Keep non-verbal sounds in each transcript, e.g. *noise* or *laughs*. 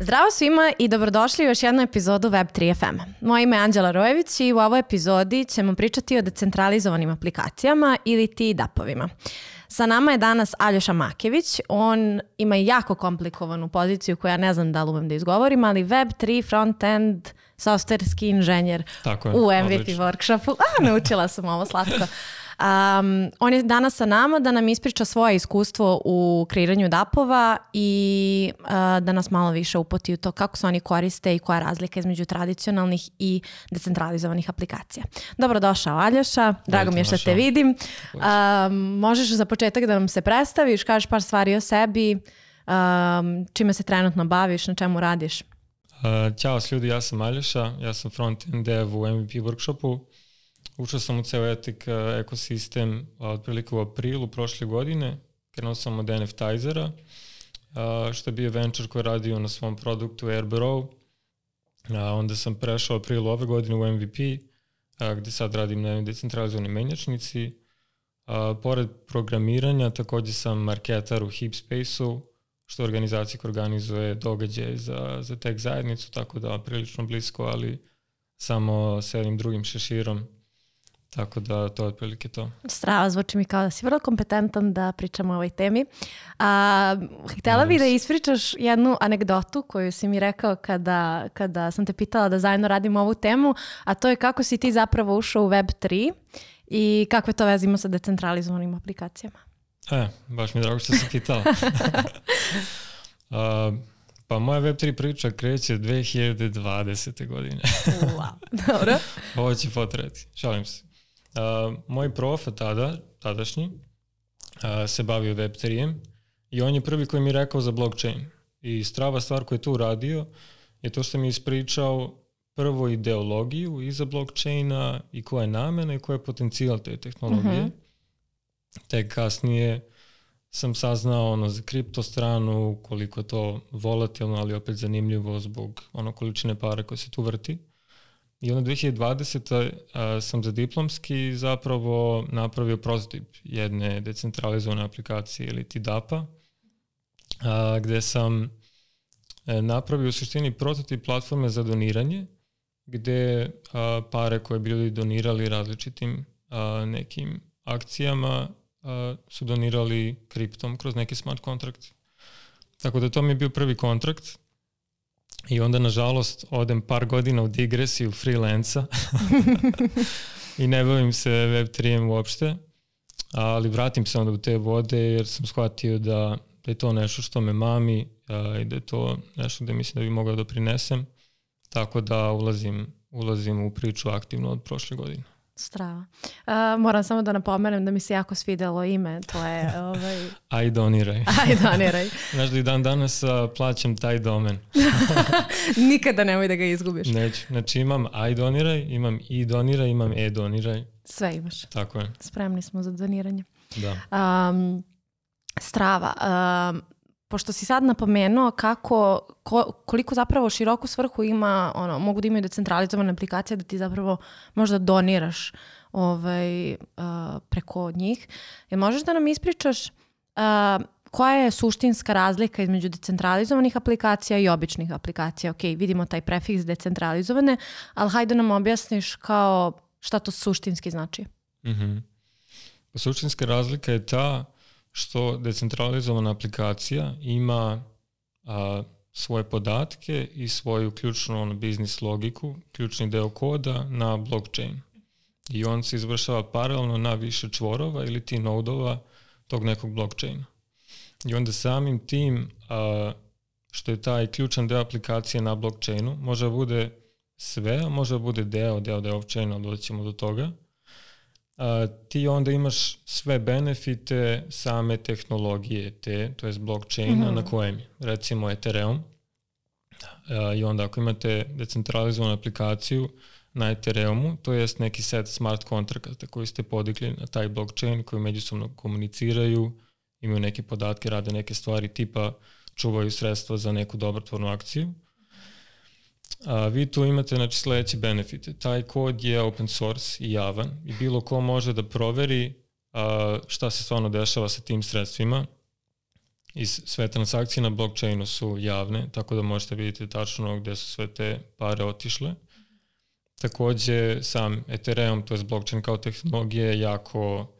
Zdravo svima i dobrodošli u još jednu epizodu Web3 FM. Moje ime je Anđela Rojević i u ovoj epizodi ćemo pričati o decentralizovanim aplikacijama ili ti dapovima. Sa nama je danas Aljoša Makević. On ima jako komplikovanu poziciju koju ja ne znam da li umem da izgovorim, ali Web3 frontend softwareski inženjer Tako je, u MVP odlično. workshopu. A, naučila sam ovo slatko. *laughs* Um, on je danas sa nama da nam ispriča svoje iskustvo u kreiranju dapova i uh, da nas malo više upoti u to kako se oni koriste i koja je razlika između tradicionalnih i decentralizovanih aplikacija. Dobrodošao Aljoša, drago mi je što te vidim. Um, možeš za početak da nam se predstaviš, kažeš par stvari o sebi, um, čime se trenutno baviš, na čemu radiš. Uh, Ćao s ljudi, ja sam Aljoša, ja sam front-end dev u MVP workshopu. Ušao sam u ceo etik uh, ekosistem otprilike u aprilu prošle godine. Krenuo sam od NFTizera, uh, što je bio venture koji je radio na svom produktu Airborough. Uh, onda sam prešao aprilu ove godine u MVP, uh, gde sad radim na decentralizovanoj menjačnici. Pored programiranja, takođe sam marketar u Hipspace-u, što je organizacija koja organizuje događaje za, za tech zajednicu, tako da prilično blisko, ali samo sa jednim drugim šeširom. Tako da to je otprilike to. Strava, zvuči mi kao da si vrlo kompetentan da pričamo o ovoj temi. A, Nadam bih da ispričaš jednu anegdotu koju si mi rekao kada, kada sam te pitala da zajedno radimo ovu temu, a to je kako si ti zapravo ušao u Web3 i kakve to veze ima sa decentralizovanim aplikacijama. E, baš mi je drago što si pitala. *laughs* *laughs* A, pa moja Web3 priča kreće 2020. godine. Wow. Dobro. Ovo će potreti, šalim se. Uh, moj profa tada, tadašnji, uh, se bavio Web3-em i on je prvi koji mi je rekao za blockchain. I strava stvar koju je tu uradio je to što mi je ispričao prvo ideologiju iza blockchaina i koja je namena i koja je potencijal te tehnologije. Mhm. Tek kasnije sam saznao ono za kripto stranu, koliko je to volatilno, ali opet zanimljivo zbog ono količine para koje se tu vrti. I onda 2020. a, sam za diplomski zapravo napravio prototip jedne decentralizovane aplikacije ili ti DAPA, a, gde sam e, napravio u suštini prototip platforme za doniranje, gde a, pare koje bi ljudi donirali različitim a, nekim akcijama a, su donirali kriptom kroz neki smart kontrakt. Tako da to mi je bio prvi kontrakt i onda nažalost odem par godina u digresiju freelanca *laughs* i ne bavim se Web3-em uopšte, ali vratim se onda u te vode jer sam shvatio da, da je to nešto što me mami a, i da je to nešto gde mislim da bi mogao da prinesem, tako da ulazim, ulazim u priču aktivno od prošle godine. Strava. A, moram samo da napomenem da mi se jako svidelo ime, to je *laughs* ovaj... Aj doniraj. Aj, doniraj. *laughs* Znaš da i dan danas a, plaćam taj domen. *laughs* Nikada nemoj da ga izgubiš. Neću. Znači imam aj doniraj, imam i doniraj, imam e doniraj. Sve imaš. Tako je. Spremni smo za doniranje. Da. Um, strava. Um, pošto si sad napomenuo kako, ko, koliko zapravo široku svrhu ima, ono, mogu da imaju decentralizovane aplikacije da ti zapravo možda doniraš ovaj, uh, preko njih. Jel možeš da nam ispričaš uh, koja je suštinska razlika između decentralizovanih aplikacija i običnih aplikacija? Ok, vidimo taj prefiks decentralizovane, ali hajde nam objasniš kao šta to suštinski znači. Mhm. Pa Suštinska razlika je ta što decentralizovana aplikacija ima a, svoje podatke i svoju ključnu ono, biznis logiku, ključni deo koda na blockchain. I on se izvršava paralelno na više čvorova ili ti nodova tog nekog blockchaina. I onda samim tim a, što je taj ključan deo aplikacije na blockchainu, može da bude sve, može da bude deo, deo, deo chaina, doćemo do toga, a, ti onda imaš sve benefite same tehnologije te, to je blockchaina Mhm. na kojem je, recimo Ethereum, a, i onda ako imate decentralizovanu aplikaciju na Ethereumu, to jest neki set smart kontrakata koji ste podigli na taj blockchain koji međusobno komuniciraju, imaju neke podatke, rade neke stvari tipa čuvaju sredstva za neku dobrotvornu akciju. A, vi tu imate znači, sledeće benefite. Taj kod je open source i javan i bilo ko može da proveri a, šta se stvarno dešava sa tim sredstvima I sve transakcije na blockchainu su javne, tako da možete vidjeti tačno gde su sve te pare otišle. Takođe, sam Ethereum, to je blockchain kao tehnologija, je jako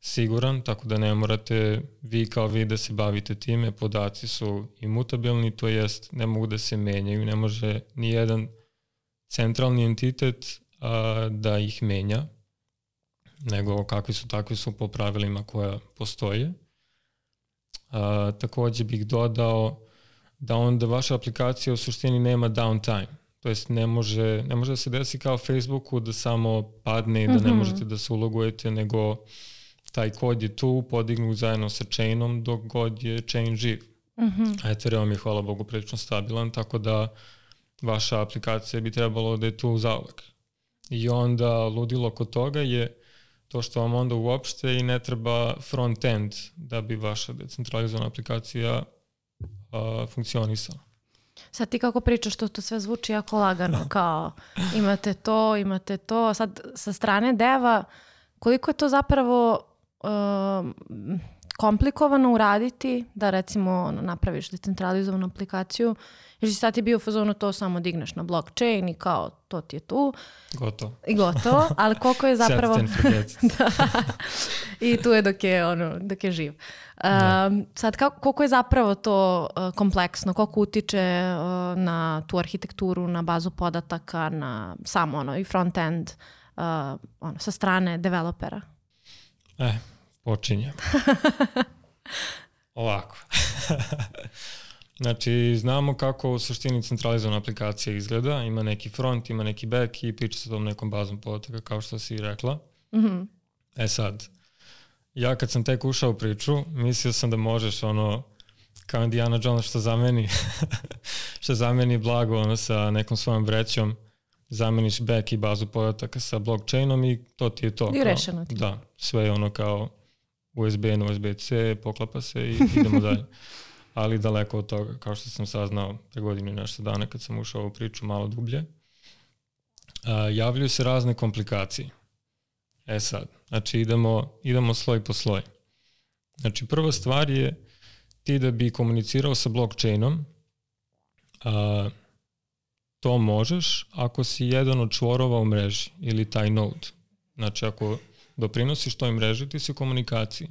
siguran, tako da ne morate vi kao vi da se bavite time, podaci su imutabilni, to jest ne mogu da se menjaju, ne može ni jedan centralni entitet a, da ih menja, nego kakvi su takvi su po pravilima koja postoje. A, takođe bih dodao da onda vaša aplikacija u suštini nema downtime. To jest ne može, ne može da se desi kao Facebooku da samo padne i da ne -hmm. možete da se ulogujete, nego taj kod je tu, podignut zajedno sa chainom dok god je chain živ. Mm -hmm. A Ethereum je, hvala Bogu, prilično stabilan, tako da vaša aplikacija bi trebalo da je tu zauvek. I onda ludilo kod toga je to što vam onda uopšte i ne treba front-end da bi vaša decentralizovana aplikacija a, funkcionisala. Sad ti kako pričaš, to, to sve zvuči jako lagano, *laughs* kao imate to, imate to. Sad sa strane deva, koliko je to zapravo komplikovano uraditi da recimo ono, napraviš decentralizovanu aplikaciju jer si sad ti bio u fazonu to samo digneš na blockchain i kao to ti je tu. Gotovo. I gotovo, ali koliko je zapravo... *laughs* da. I tu je dok je, ono, dok je živ. Um, sad, kako, koliko je zapravo to uh, kompleksno, koliko utiče uh, na tu arhitekturu, na bazu podataka, na samo ono i front-end uh, ono, sa strane developera? E, počinjem. *laughs* Ovako. *laughs* znači, znamo kako u suštini centralizovana aplikacija izgleda. Ima neki front, ima neki back i priča sa tom nekom bazom podataka, kao što si rekla. Mm -hmm. E sad, ja kad sam tek ušao u priču, mislio sam da možeš ono, kao Indiana Jones što zameni, *laughs* što zameni blago ono sa nekom svojom vrećom, zameniš back i bazu podataka sa blockchainom i to ti je to. I rešeno ti. Da, sve je ono kao USB na USB-C, poklapa se i idemo *laughs* dalje. Ali daleko od toga, kao što sam saznao pre godinu i nešto dana kad sam ušao u priču malo dublje, a, javljaju se razne komplikacije. E sad, znači idemo, idemo sloj po sloj. Znači prva stvar je ti da bi komunicirao sa blockchainom, a, to možeš ako si jedan od čvorova u mreži ili taj node. Znači ako doprinosiš toj mreži, ti si u komunikaciji.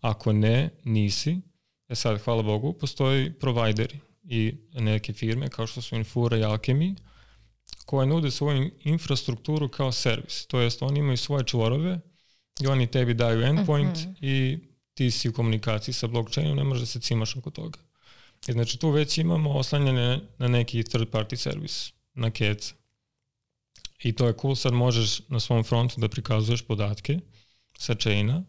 Ako ne, nisi. E sad, hvala Bogu, postoji provajderi i neke firme kao što su Infura i Alchemy, koje nude svoju infrastrukturu kao servis. To jest, oni imaju svoje čvorove i oni tebi daju endpoint uh mhm. -huh. i ti si u komunikaciji sa blockchainom, ne može da se cimaš oko toga. I znači tu već imamo oslanjanje na neki third party servis, na KEC. I to je cool, sad možeš na svom frontu da prikazuješ podatke sa chaina.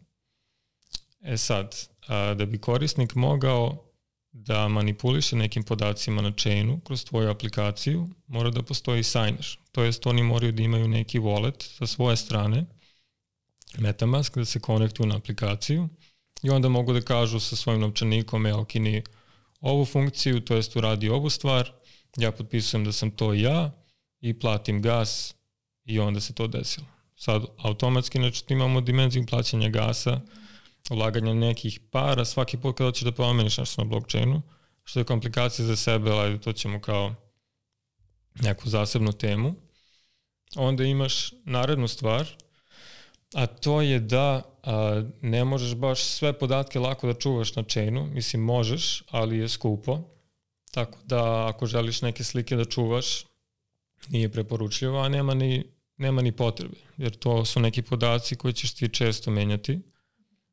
E sad, a, da bi korisnik mogao da manipuliše nekim podacima na chainu kroz tvoju aplikaciju, mora da postoji signer. To jest oni moraju da imaju neki wallet sa svoje strane, Metamask, da se konektuju na aplikaciju i onda mogu da kažu sa svojim novčanikom, evo kini ovu funkciju, to jest uradi ovu stvar, ja potpisujem da sam to ja i platim gas i onda se to desilo. Sad, automatski, znači, imamo dimenziju plaćanja gasa, ulaganja nekih para, svaki put kada hoćeš da promeniš nešto na blockchainu, što je komplikacija za sebe, ali to ćemo kao neku zasebnu temu. Onda imaš narednu stvar, a to je da a, ne možeš baš sve podatke lako da čuvaš na chainu, mislim možeš, ali je skupo, tako da ako želiš neke slike da čuvaš, nije preporučljivo, a nema ni nema ni potrebe, jer to su neki podaci koji ćeš ti često menjati.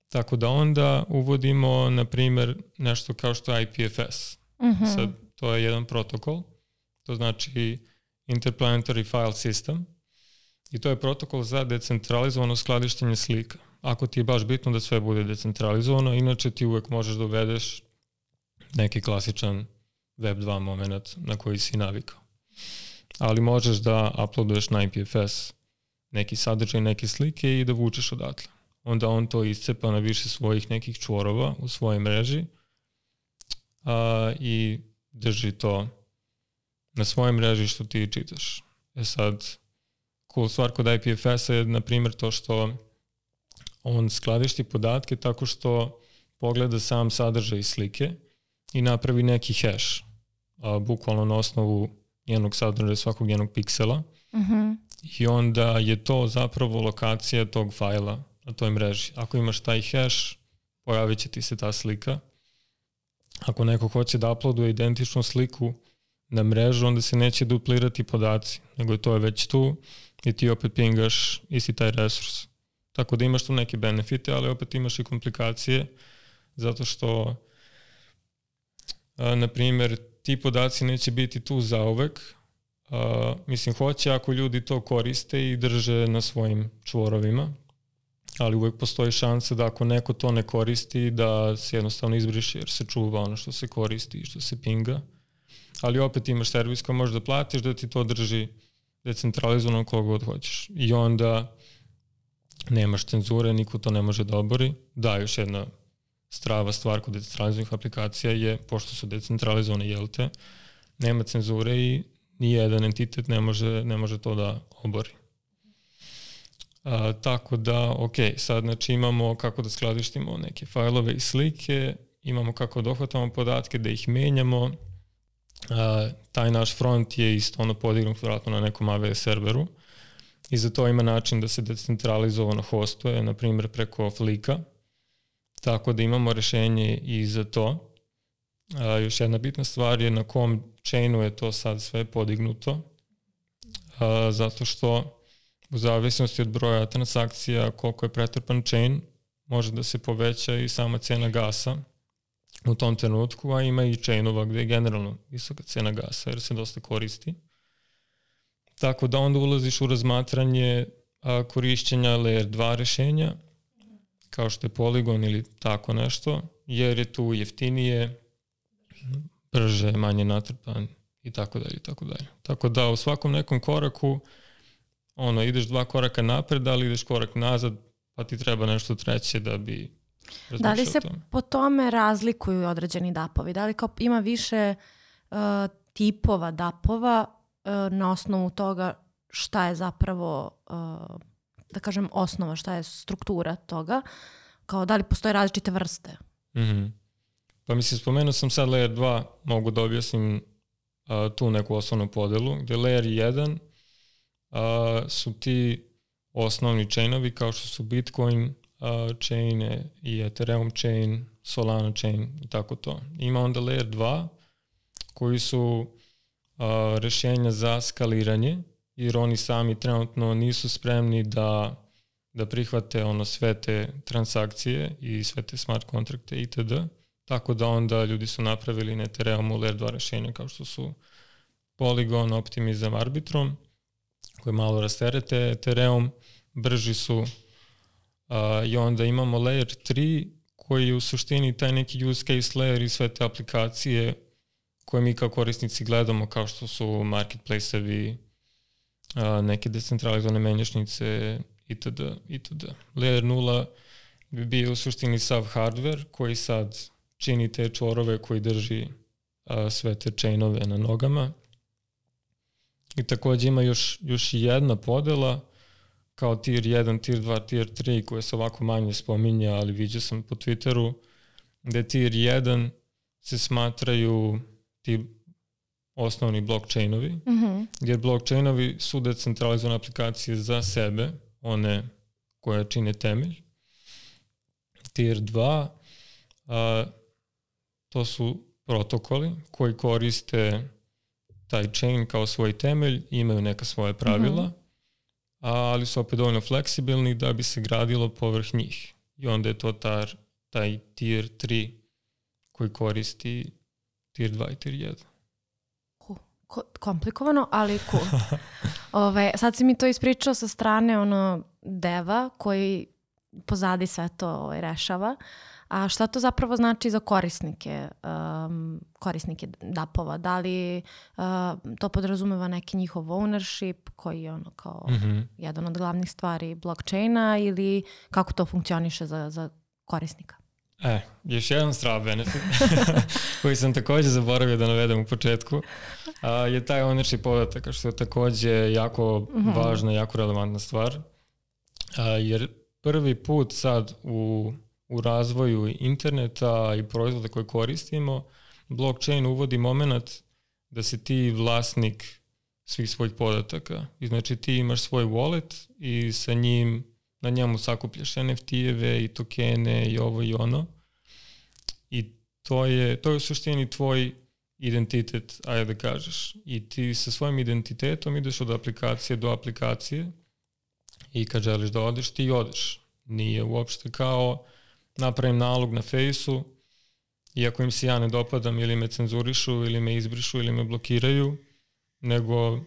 Tako da onda uvodimo, na primer, nešto kao što je IPFS. Mm -hmm. Sad, to je jedan protokol, to znači Interplanetary File System, i to je protokol za decentralizovano skladištenje slika. Ako ti je baš bitno da sve bude decentralizovano, inače ti uvek možeš da uvedeš neki klasičan Web 2 moment na koji si navikao ali možeš da uploaduješ na IPFS neki sadržaj, neke slike i da vučeš odatle. Onda on to iscepa na više svojih nekih čvorova u svojoj mreži a, i drži to na svojoj mreži što ti čitaš. E sad, cool stvar kod IPFS-a je, na primjer, to što on skladišti podatke tako što pogleda sam sadržaj slike i napravi neki hash, a, bukvalno na osnovu jednog sadržaja svakog jednog piksela. Uh -huh. I onda je to zapravo lokacija tog fajla na toj mreži. Ako imaš taj hash, pojavit će ti se ta slika. Ako neko hoće da uploaduje identičnu sliku na mrežu, onda se neće duplirati podaci, nego to je već tu i ti opet pingaš isti taj resurs. Tako da imaš tu neke benefite, ali opet imaš i komplikacije, zato što, a, na primjer, ti podaci neće biti tu zauvek, a, mislim, hoće ako ljudi to koriste i drže na svojim čvorovima, ali uvek postoji šansa da ako neko to ne koristi, da se jednostavno izbriše jer se čuva ono što se koristi i što se pinga. Ali opet imaš servis koji možeš da platiš da ti to drži decentralizovano kogo god hoćeš. I onda nemaš cenzure, niko to ne može da obori. Da, još jedna strava stvar kod decentralizovanih aplikacija je, pošto su decentralizovane, jel te, nema cenzure i nijedan entitet ne može, ne može to da obori. A, tako da, ok, sad znači imamo kako da skladištimo neke fajlove i slike, imamo kako dohvatamo podatke, da ih menjamo, a, taj naš front je isto ono podignut vjerojatno na nekom AWS serveru i za to ima način da se decentralizovano hostuje, na primjer preko Flika, tako da imamo rešenje i za to. A, još jedna bitna stvar je na kom chainu je to sad sve podignuto, a, zato što u zavisnosti od broja transakcija, koliko je pretrpan chain, može da se poveća i sama cena gasa u tom trenutku, a ima i chainova gde je generalno visoka cena gasa jer se dosta koristi. Tako da onda ulaziš u razmatranje korišćenja layer 2 rešenja, kao što je Polygon ili tako nešto, jer je tu jeftinije, brže, manje natrpan i tako dalje i tako dalje. Tako da u svakom nekom koraku ono, ideš dva koraka napred, ali ideš korak nazad, pa ti treba nešto treće da bi Da li se po tome razlikuju određeni dapovi? Da li kao ima više uh, tipova dapova uh, na osnovu toga šta je zapravo, uh, da kažem, osnova, šta je struktura toga? Kao da li postoje različite vrste? Mm -hmm. Pa mislim, spomenuo sam sad layer 2, mogu da objasnim uh, tu neku osnovnu podelu, gde layer 1 uh, su ti osnovni chainovi kao što su Bitcoin uh, chain i Ethereum chain, Solana chain i tako to. Ima onda layer 2 koji su uh, rešenja za skaliranje jer oni sami trenutno nisu spremni da da prihvate ono sve te transakcije i sve te smart kontrakte itd. Tako da onda ljudi su napravili na Ethereumu layer 2 rešenja kao što su Polygon, Optimism, Arbitrum koje malo rasterete Ethereum, brži su uh, i onda imamo layer 3 koji je u suštini taj neki use case layer i sve te aplikacije koje mi kao korisnici gledamo kao što su marketplace-evi, neke decentralizovane menjačnice itd. itd. Layer 0 bi bio u suštini sav hardware koji sad čini te čvorove koji drži uh, sve te chainove na nogama I takođe ima još, još jedna podela kao tier 1, tier 2, tier 3 koje se ovako manje spominja, ali vidio sam po Twitteru gde tier 1 se smatraju ti osnovni blockchainovi, mm -hmm. jer blockchainovi su decentralizovane aplikacije za sebe, one koje čine temelj. Tier 2, a, to su protokoli koji koriste taj chain kao svoj temelj, imaju neka svoje pravila, mm -hmm. Ali su opet dovoljno fleksibilni da bi se gradilo povrh njih. I onda je to tar, taj tier 3 koji koristi tier 2 i tier 1. Ko, komplikovano, ali cool. *laughs* Ove, sad si mi to ispričao sa strane ono deva koji pozadi sve to ovaj, rešava. A šta to zapravo znači za korisnike, um, korisnike DAP-ova? Da li uh, to podrazumeva neki njihov ownership koji je ono kao mm -hmm. jedan od glavnih stvari blockchaina ili kako to funkcioniše za, za korisnika? E, još jedan strav benefit *laughs* koji sam takođe zaboravio da navedem u početku a, je taj ownership podataka što je takođe jako mm -hmm. važna, jako relevantna stvar. A, jer prvi put sad u u razvoju interneta i proizvoda koje koristimo, blockchain uvodi moment da si ti vlasnik svih svojih podataka. I znači ti imaš svoj wallet i sa njim, na njemu sakupljaš NFT-eve i tokene i ovo i ono. I to je, to je u suštini tvoj identitet, ajde da kažeš. I ti sa svojim identitetom ideš od aplikacije do aplikacije i kad želiš da odeš, ti odeš. Nije uopšte kao napravim nalog na fejsu i ako im se ja ne dopadam ili me cenzurišu ili me izbrišu ili me blokiraju, nego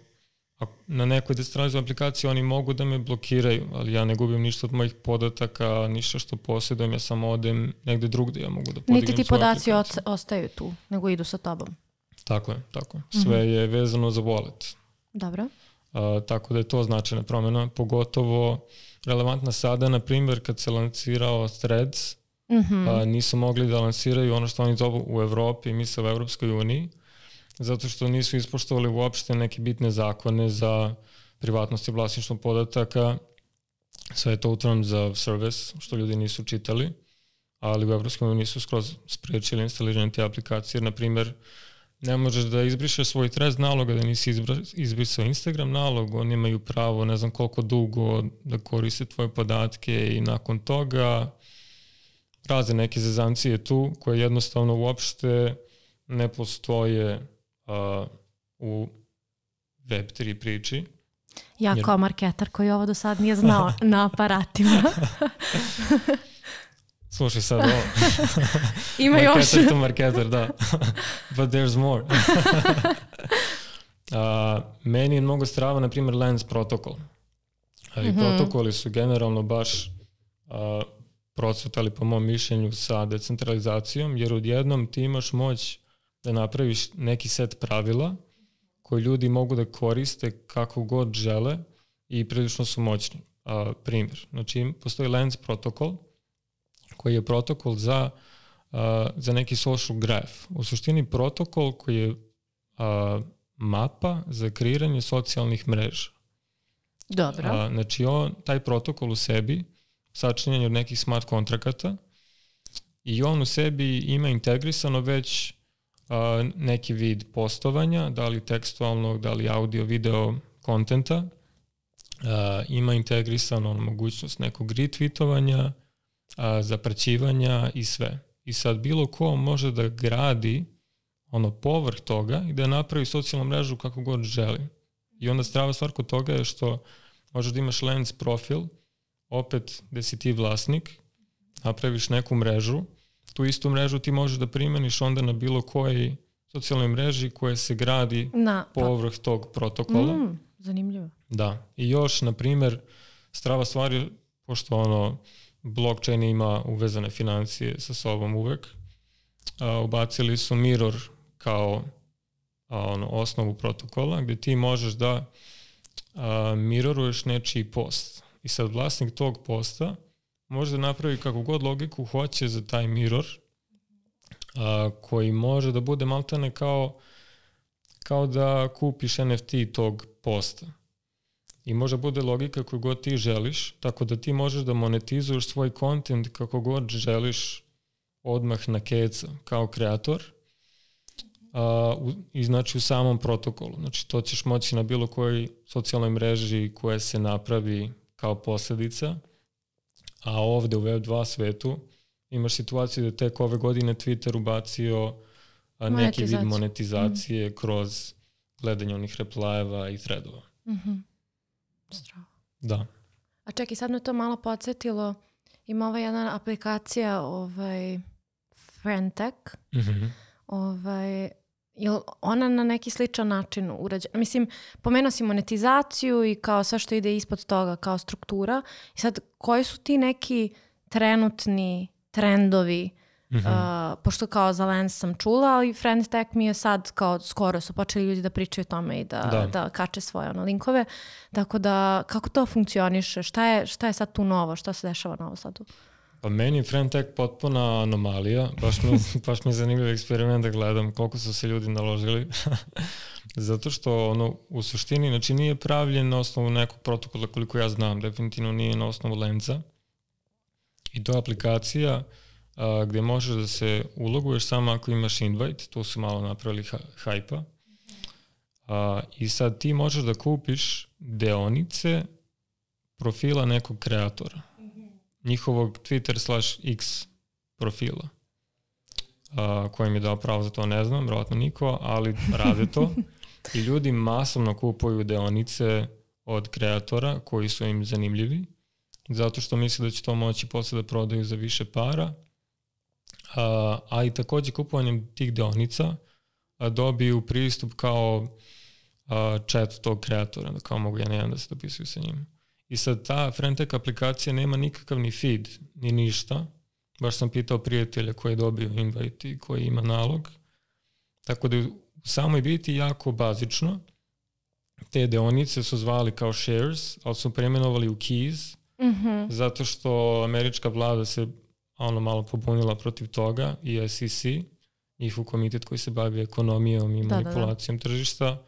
na nekoj decentralizowanoj aplikaciji oni mogu da me blokiraju, ali ja ne gubim ništa od mojih podataka, ništa što posjedujem, ja samo odem negde drugde, ja mogu da podignem Niti ti podaci ostaju tu, nego idu sa tobom. Tako je, tako je. Sve mm -hmm. je vezano za wallet. Dobro. A, tako da je to značajna promjena, pogotovo relevantna sada, na primjer, kad se lancirao Threads, mm -hmm. a, nisu mogli da lansiraju ono što oni zovu u Evropi, misle u Evropskoj uniji, zato što nisu ispoštovali uopšte neke bitne zakone za privatnost i vlasništvo podataka. Sve je to utron za service, što ljudi nisu čitali, ali u Evropskoj uniji su skroz sprečili instaliranje te aplikacije. Na primjer, ne možeš da izbrišeš svoj trez naloga da nisi izbrisao Instagram nalog, oni imaju pravo ne znam koliko dugo da koriste tvoje podatke i nakon toga razne neke zezancije tu koje jednostavno uopšte ne postoje uh, u Web3 priči. Ja Jer... kao marketar koji ovo do sad nije znao *laughs* na aparatima. *laughs* Slušaj sad ovo. *laughs* Ima još. Marketer to marketer, da. *laughs* But there's more. *laughs* uh, meni je mnogo strava, na primjer, Lens protokol. Ali mm -hmm. protokoli su generalno baš uh, procvetali po mom mišljenju sa decentralizacijom, jer odjednom ti imaš moć da napraviš neki set pravila koji ljudi mogu da koriste kako god žele i prilično su moćni. Uh, primjer, znači postoji Lens protokol koji je protokol za, uh, za neki social graph. U suštini protokol koji je uh, mapa za kreiranje socijalnih mreža. Dobro. Uh, znači on, taj protokol u sebi sačinjen od nekih smart kontrakata i on u sebi ima integrisano već a, neki vid postovanja, da li tekstualnog, da li audio, video kontenta, a, ima integrisano mogućnost nekog retweetovanja, a, zapraćivanja i sve. I sad bilo ko može da gradi ono povrh toga i da napravi socijalnu mrežu kako god želi. I onda strava stvar kod toga je što možeš da imaš lens profil, opet gde si ti vlasnik, napraviš neku mrežu tu istu mrežu ti možeš da primeniš onda na bilo kojoj socijalnoj mreži koja se gradi na, povrh tog protokola. Mm, zanimljivo. Da. I još, na primer, strava stvar je, pošto ono, blockchain ima uvezane financije sa sobom uvek, a, ubacili su Mirror kao a, ono, osnovu protokola, gde ti možeš da a, mirroruješ nečiji post. I sad vlasnik tog posta može da napravi kako god logiku hoće za taj mirror, a, koji može da bude maltene kao, kao da kupiš NFT tog posta. I može bude logika koju god ti želiš, tako da ti možeš da monetizuješ svoj kontent kako god želiš odmah na keca kao kreator a, u, i znači u samom protokolu. Znači to ćeš moći na bilo kojoj socijalnoj mreži koja se napravi kao posledica a ovde u Web2 svetu imaš situaciju da tek ove godine Twitter ubacio a, neki vid monetizacije mm. kroz gledanje onih replajeva i threadova. Mm -hmm. Strava. Da. A čekaj, sad me to malo podsjetilo. Ima ova jedna aplikacija, ovaj, Friendtech. Mm -hmm. ovaj, je ona na neki sličan način urađena? Mislim, pomenuo si monetizaciju i kao sve što ide ispod toga, kao struktura. I sad, koji su ti neki trenutni trendovi Mm -hmm. uh, pošto kao za Lens sam čula, ali Friend Tech mi je sad kao skoro su počeli ljudi da pričaju o tome i da, da. da kače svoje ono, linkove. Tako da, kako to funkcioniše? Šta je, šta je sad tu novo? Šta se dešava novo sad tu? Pa meni Friendtech potpuna anomalija, baš mi, *laughs* baš mi je zanimljiv eksperiment da gledam koliko su se ljudi naložili, *laughs* zato što ono, u suštini znači nije pravljen na osnovu nekog protokola koliko ja znam, definitivno nije na osnovu lenza i to je aplikacija a, gde možeš da se uloguješ samo ako imaš invite, tu su malo napravili hajpa. A, I sad ti možeš da kupiš deonice profila nekog kreatora, njihovog Twitter slash X profila. A, koji mi je dao pravo za to ne znam, vjerojatno niko, ali rade to. *laughs* I ljudi masovno kupuju deonice od kreatora koji su im zanimljivi, zato što misle da će to moći posle da prodaju za više para, a, i takođe kupovanjem tih deonica dobiju pristup kao chat tog kreatora, da kao mogu ja jedan da se dopisuju sa njim. I sad ta Frentech aplikacija nema nikakav ni feed, ni ništa. Baš sam pitao prijatelja koji je dobio invite i koji ima nalog. Tako da u samoj biti jako bazično. Te deonice su zvali kao shares, ali su premenovali u keys, mm -hmm. zato što američka vlada se ono malo pobunila protiv toga i SEC, njihov komitet koji se bavi ekonomijom i manipulacijom da, da, da. tržišta,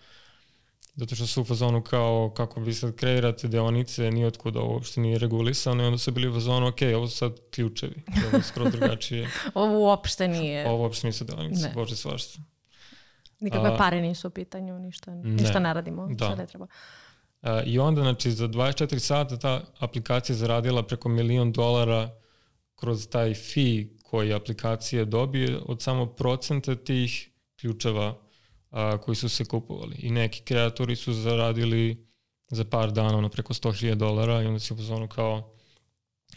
zato što su u fazonu kao kako vi sad kreirate deonice, ni otkud ovo uopšte nije regulisano i onda su bili u fazonu, ok, ovo su sad ključevi, ovo je skoro *laughs* drugačije. ovo uopšte nije. Ovo uopšte nisu deonice, ne. bože svašta. Nikakve pare nisu u pitanju, ništa, ne. ništa ne radimo, da. šta ne treba. A, I onda, znači, za 24 sata ta aplikacija zaradila preko milion dolara kroz taj fee koji aplikacija dobije od samo procenta tih ključeva a, koji su se kupovali. I neki kreatori su zaradili za par dana ono preko 100.000 dolara i onda si u zonu kao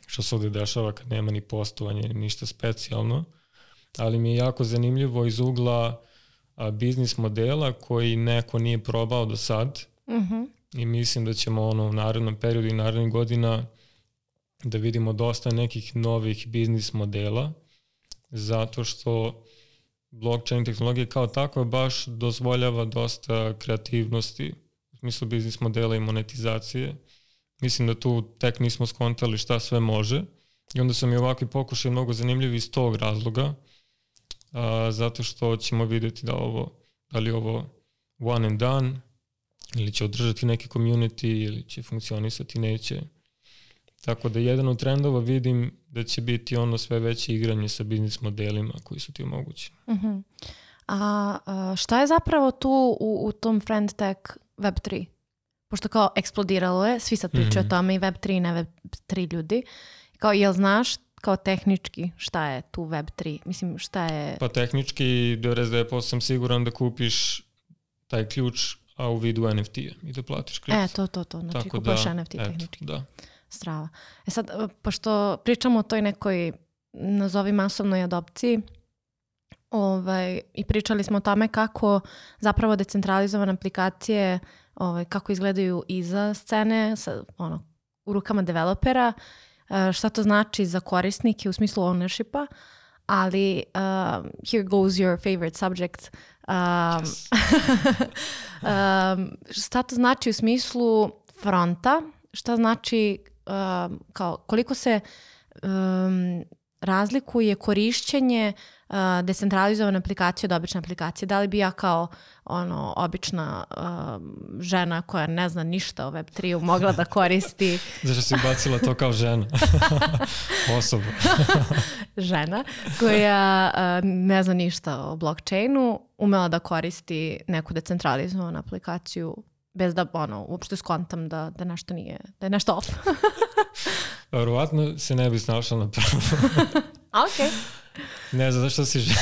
što se ovde dešava kad nema ni postovanje, ništa specijalno. Ali mi je jako zanimljivo iz ugla a, biznis modela koji neko nije probao do sad. Mm -hmm. I mislim da ćemo ono u narednom periodu i narednih godina da vidimo dosta nekih novih biznis modela, zato što blockchain tehnologija kao tako baš dozvoljava dosta kreativnosti u smislu biznis modela i monetizacije. Mislim da tu tek nismo skontali šta sve može i onda su mi ovakvi pokušaj mnogo zanimljivi iz tog razloga, a, zato što ćemo videti da ovo, da li ovo one and done, ili će održati neki community, ili će funkcionisati, neće. Tako da jedan od trendova vidim da će biti ono sve veće igranje sa biznis modelima koji su ti omogućeni. Uh mhm. -huh. A, a šta je zapravo tu u, u tom friend tech Web3? Pošto kao eksplodiralo je, svi sad pričaju mm -hmm. o mhm. tome i Web3 i ne Web3 ljudi. Kao, jel znaš kao tehnički šta je tu Web3? Mislim, šta je... Pa tehnički 99% sam siguran da kupiš taj ključ a u vidu NFT-a i da platiš kripto. E, to, to, to. Znači, Tako kupuješ da, NFT tehnički. Eto, da strava. E sad, e, pošto pričamo o toj nekoj, nazovi masovnoj adopciji, ovaj, i pričali smo o tome kako zapravo decentralizovane aplikacije, ovaj, kako izgledaju iza scene, sa, ono, u rukama developera, uh, šta to znači za korisnike u smislu ownershipa, ali uh, here goes your favorite subject. Um, yes. *laughs* um, šta to znači u smislu fronta, šta znači uh, kao koliko se um, razlikuje korišćenje uh, decentralizovane aplikacije od obične aplikacije. Da li bi ja kao ono obična uh, žena koja ne zna ništa o Web3-u mogla da koristi... *laughs* Zašto si bacila to kao žena? *laughs* Osoba. *laughs* žena koja uh, ne zna ništa o blockchainu, umela da koristi neku decentralizovanu aplikaciju bez da ono, uopšte skontam da, da nešto nije, da je nešto off. *laughs* Verovatno se ne bi snašla na prvo. *laughs* ok. Ne znam zašto si žena.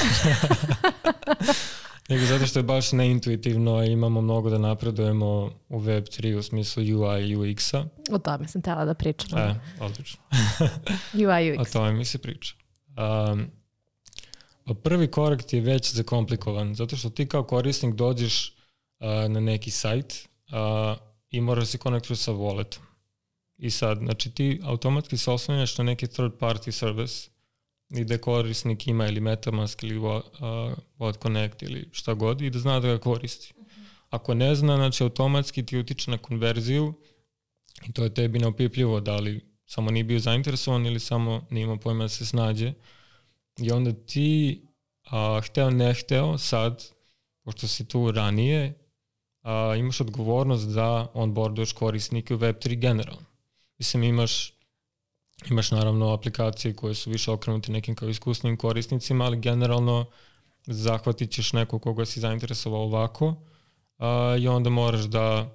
Nego zato što je baš neintuitivno i imamo mnogo da napredujemo u Web3 u smislu UI i UX-a. O tome sam tela da pričam. E, odlično. *laughs* UI UX. O tome mi se priča. Um, prvi korak ti je već zakomplikovan, zato što ti kao korisnik dođeš uh, na neki sajt uh, i moraš da se konektuješ sa walletom. I sad, znači ti automatski se oslanjaš na neki third party service i da korisnik ima ili Metamask ili uh, Wallet Connect ili šta god i da zna da ga koristi. Ako ne zna, znači automatski ti utiče na konverziju i to je tebi neopipljivo da li samo nije bio zainteresovan ili samo nije imao pojma da se snađe. I onda ti, a, hteo ne hteo, sad, pošto si tu ranije, a, imaš odgovornost da onboarduješ korisnike u Web3 generalno. Mislim, imaš Imaš naravno aplikacije koje su više okrenute nekim kao iskusnim korisnicima, ali generalno zahvatit ćeš neko koga si zainteresovao ovako a, i onda moraš da,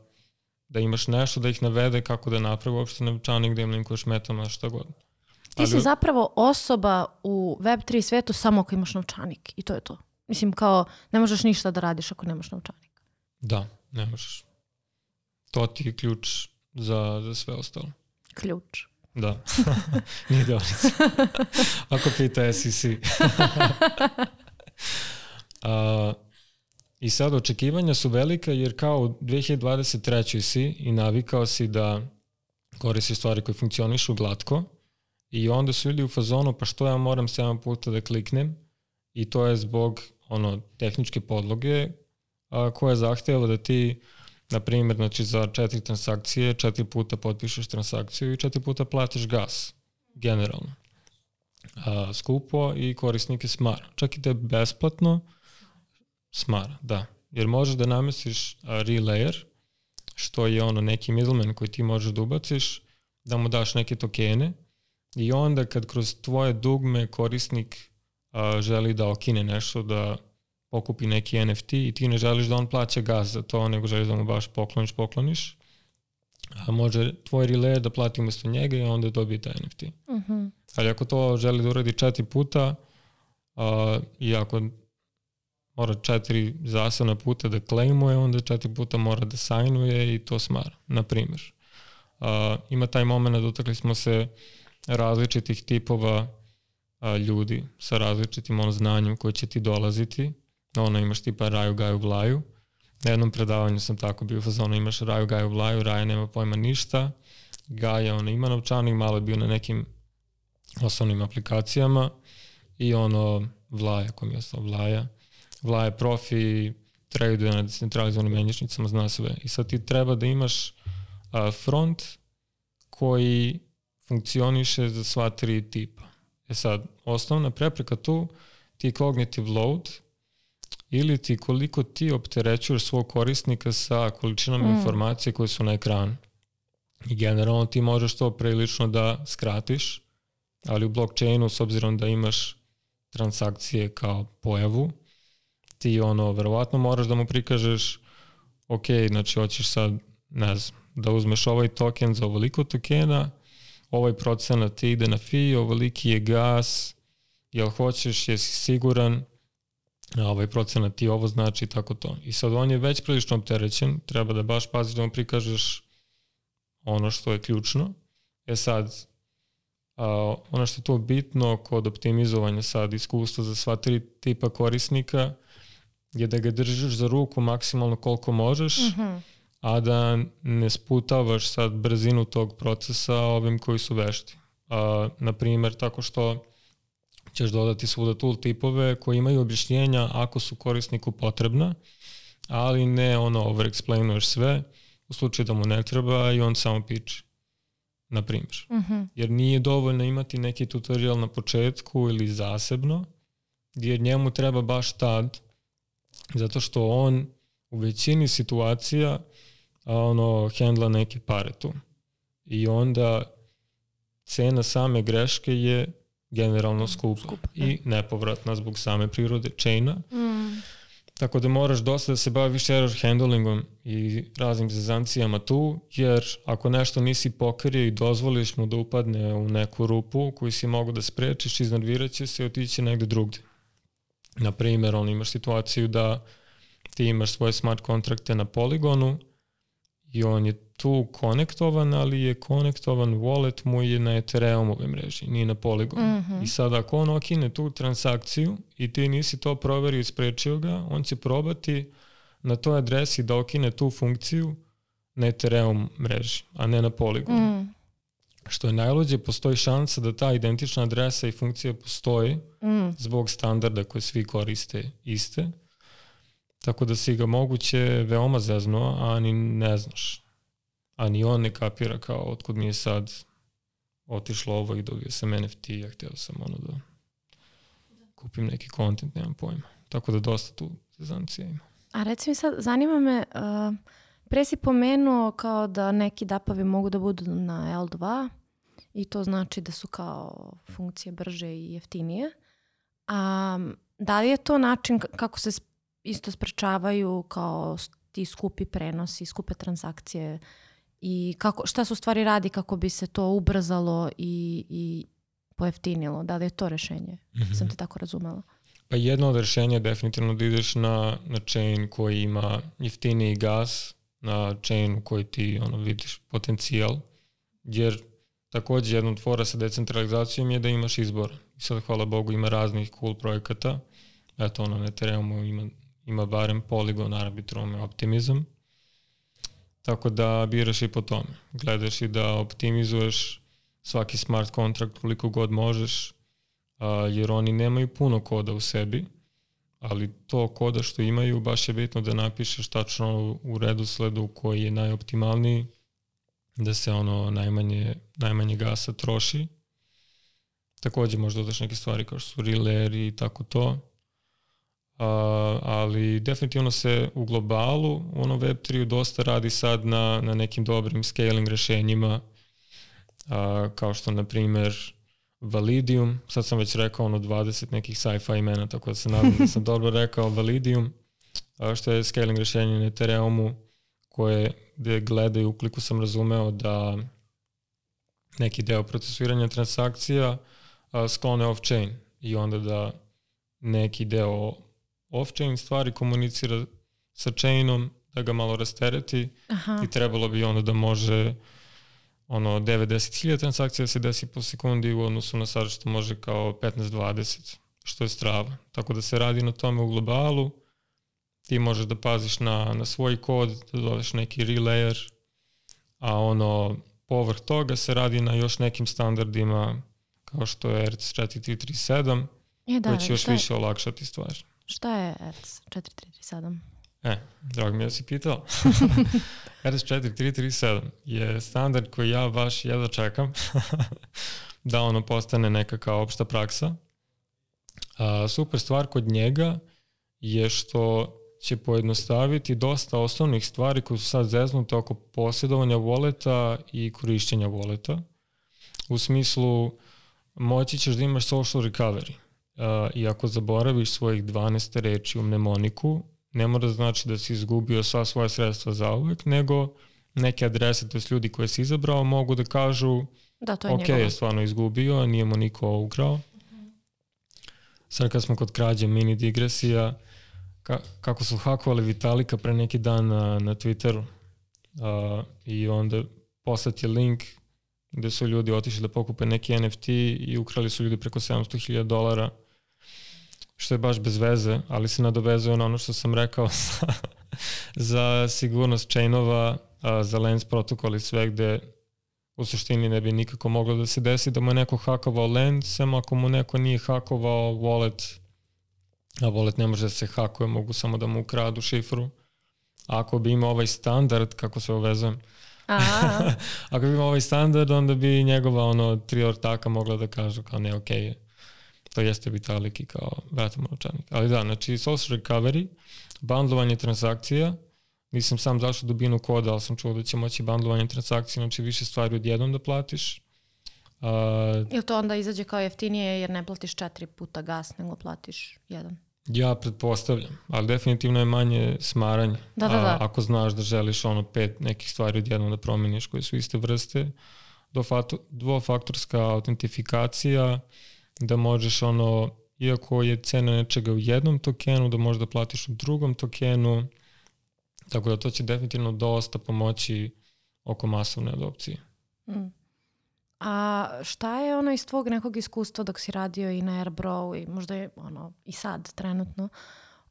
da imaš nešto da ih navede kako da napravi uopšte novčanik, da im linkuješ metama, šta god. Ti ali... si zapravo osoba u Web3 svetu samo ako imaš novčanik i to je to. Mislim kao ne možeš ništa da radiš ako nemaš novčanik. Da, ne možeš. To ti je ključ za, za sve ostalo. Ključ. Da. *laughs* Nije deonica. Ako pita SEC. *laughs* A, I sad očekivanja su velika jer kao u 2023. si i navikao si da koristiš stvari koje funkcionišu glatko i onda su ljudi u fazonu pa što ja moram 7 puta da kliknem i to je zbog ono tehničke podloge a, koja zahteva da ti na primjer znači za četiri transakcije četiri puta potpišeš transakciju i četiri puta platiš gas generalno. A, skupo i korisnik je smara čak i da je besplatno smara, da. Jer možeš da namestiš relayer što je ono neki middleman koji ti možeš da ubaciš da mu daš neke tokene i onda kad kroz tvoje dugme korisnik a, želi da okine nešto, da pokupi neki NFT i ti ne želiš da on plaća gaz za to, nego želiš da mu baš pokloniš, pokloniš, a može tvoj relayer da plati umesto njega i onda dobije taj NFT. Uh mhm. -huh. Ali ako to želi da uradi četiri puta a, i ako mora četiri zasavna puta da klejmuje, onda četiri puta mora da sajnuje i to smara, na primjer. A, ima taj moment, dotakli smo se različitih tipova a, ljudi sa različitim ono znanjem koje će ti dolaziti. Ono imaš tipa raju, gaju, vlaju. Na jednom predavanju sam tako bio fazonu, imaš raju, gaju, vlaju, raja nema pojma ništa. Gaja, ono, ima novčanik, malo je bio na nekim osnovnim aplikacijama i ono, vlaja, kom je ostao, vlaja. Vlaja profi, traduje na decentralizovanim menjačnicama, zna sve. I sad ti treba da imaš front koji funkcioniše za sva tri tipa. E sad, osnovna prepreka tu ti je cognitive load ili ti koliko ti opterećuješ svog korisnika sa količinom mm. informacije koje su na ekranu. I generalno ti možeš to prilično da skratiš, ali u blockchainu s obzirom da imaš transakcije kao pojavu, ti ono, verovatno moraš da mu prikažeš ok, znači hoćeš sad, ne znam, da uzmeš ovaj token za ovoliko tokena, ovaj procenat ti ide na fi, ovoliki je gas, jel hoćeš, jesi siguran, ovaj procenat ti ovo znači tako to. I sad on je već prilično opterećen, treba da baš paziš da mu prikažeš ono što je ključno. E sad, a, ono što je to bitno kod optimizovanja sad iskustva za sva tri tipa korisnika je da ga držiš za ruku maksimalno koliko možeš, mm -hmm a da ne sputavaš sad brzinu tog procesa ovim koji su vešti. A, na primer, tako što ćeš dodati svuda tool tipove koji imaju objašnjenja ako su korisniku potrebna, ali ne ono overexplainuješ sve u slučaju da mu ne treba i on samo piče na primjer. Uh mhm. -huh. Jer nije dovoljno imati neki tutorial na početku ili zasebno, jer njemu treba baš tad, zato što on u većini situacija a ono hendla neke pare tu. I onda cena same greške je generalno skupa, skupa i da. nepovratna zbog same prirode chaina. Mm. Tako da moraš dosta da se baviš error handlingom i raznim zazancijama tu, jer ako nešto nisi pokrio i dozvoliš mu da upadne u neku rupu koju si mogu da sprečiš, iznervirat će se i otići negde drugde. Na primer, on imaš situaciju da ti imaš svoje smart kontrakte na poligonu, i on je tu konektovan, ali je konektovan wallet mu je na Ethereumove mreži, nije na Polygon. Mm -hmm. I sad ako on okine tu transakciju i ti nisi to proverio i sprečio ga, on će probati na toj adresi da okine tu funkciju na Ethereum mreži, a ne na Polygon. Mm. Što je najluđe, postoji šansa da ta identična adresa i funkcija postoji mm. zbog standarda koje svi koriste iste Tako da si ga moguće veoma zezno, a ni ne znaš. A ni on ne kapira kao otkud mi je sad otišlo ovo i dobio sam NFT, ja htio sam ono da kupim neki kontent, nemam pojma. Tako da dosta tu zezancija ima. A reci mi sad, zanima me, uh, pre si pomenuo kao da neki dapavi mogu da budu na L2, i to znači da su kao funkcije brže i jeftinije. A da li je to način kako se isto sprečavaju kao ti skupi prenosi, skupe transakcije i kako, šta su stvari radi kako bi se to ubrzalo i, i pojeftinilo? Da li je to rešenje? Mm -hmm. Sam te tako razumela. Pa jedno od rešenja je definitivno da ideš na, na chain koji ima jeftiniji gas, na chain u koji ti ono, vidiš potencijal, jer takođe jedna od fora sa decentralizacijom je da imaš izbor. I sad, hvala Bogu, ima raznih cool projekata. Eto, ono, na Ethereumu ima, ima barem Polygon, Arbitrum Optimizam. Tako da biraš i po tome. Gledaš i da optimizuješ svaki smart kontrakt koliko god možeš, a, jer oni nemaju puno koda u sebi, ali to koda što imaju baš je bitno da napišeš tačno u redu sledu koji je najoptimalniji, da se ono najmanje, najmanje gasa troši. Takođe možda dodaš neke stvari kao što su relay i tako to. A, ali definitivno se u globalu, ono Web3 dosta radi sad na, na nekim dobrim scaling rešenjima, a, kao što na primer Validium, sad sam već rekao ono 20 nekih sci-fi imena, tako da se nadam da sam *laughs* dobro rekao Validium, a, što je scaling rešenje na Ethereumu koje gde gledaju, ukoliko sam razumeo da neki deo procesuiranja transakcija a, sklone off-chain i onda da neki deo off-chain stvari komunicira sa chainom, da ga malo rastereti Aha. i trebalo bi onda da može ono 90.000 transakcija se desi po sekundi u odnosu na sad što može kao 15-20, što je strava. Tako da se radi na tome u globalu, ti možeš da paziš na, na svoj kod, da dodeš neki relayer, a ono povrh toga se radi na još nekim standardima kao što je RC 4337, e, da, koji će još više olakšati stvari. Šta je RC 4337? E, drago mi je da si pitao. *laughs* RS4337 je standard koji ja baš jedva čekam *laughs* da ono postane neka kao opšta praksa. A, super stvar kod njega je što će pojednostaviti dosta osnovnih stvari koje su sad zeznute oko posjedovanja voleta i korišćenja voleta. U smislu, moći ćeš da imaš social recovery. Uh, I ako zaboraviš svojih 12 reči u mnemoniku, ne mora da znači da si izgubio sva svoja sredstva za uvek, nego neke adrese, to je ljudi koje si izabrao, mogu da kažu da, to je ok, njegovo. je stvarno izgubio, nije mu niko ukrao. Sad kad smo kod krađe mini digresija, ka, kako su hakovali Vitalika pre neki dan na, na Twitteru uh, i onda poslati link gde su ljudi otišli da pokupe neki NFT i ukrali su ljudi preko 700.000 dolara što je baš bez veze, ali se nadovezuje na ono što sam rekao *laughs* za, za sigurnost chainova, a, za Lens protokol i sve gde u suštini ne bi nikako moglo da se desi da mu je neko hakovao Lens, samo ako mu neko nije hakovao wallet, a wallet ne može da se hakuje, mogu samo da mu ukradu šifru. A ako bi imao ovaj standard, kako se uvezujem, *laughs* ako bi imao ovaj standard, onda bi njegova ono, tri ortaka mogla da kažu kao ne, okej okay, to jeste Vitalik i kao vratom novčanik. Ali da, znači social recovery, bandlovanje transakcija, nisam sam zašao dubinu koda, ali sam čuo da će moći bandlovanje transakcija, znači više stvari odjednom da platiš. Uh, Ili to onda izađe kao jeftinije jer ne platiš četiri puta gas, nego platiš jedan? Ja pretpostavljam, ali definitivno je manje smaranje. Da, da, da. A, ako znaš da želiš ono pet nekih stvari odjednom da promeniš koje su iste vrste, dvofaktorska autentifikacija, da možeš ono, iako je cena nečega u jednom tokenu, da možeš da platiš u drugom tokenu, tako da to će definitivno dosta pomoći oko masovne adopcije. Mm. A šta je ono iz tvog nekog iskustva dok si radio i na Airbrow i možda je ono i sad trenutno,